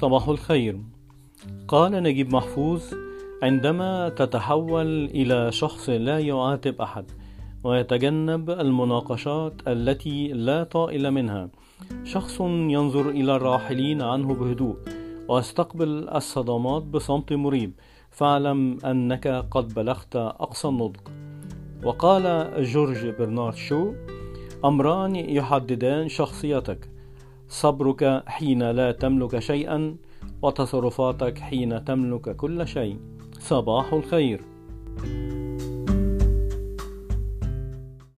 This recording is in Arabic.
صباح الخير. قال نجيب محفوظ عندما تتحول إلى شخص لا يعاتب أحد ويتجنب المناقشات التي لا طائل منها. شخص ينظر إلى الراحلين عنه بهدوء ويستقبل الصدمات بصمت مريب. فاعلم أنك قد بلغت أقصى النضج وقال جورج برنارد شو أمران يحددان شخصيتك. صبرك حين لا تملك شيئا وتصرفاتك حين تملك كل شيء. صباح الخير.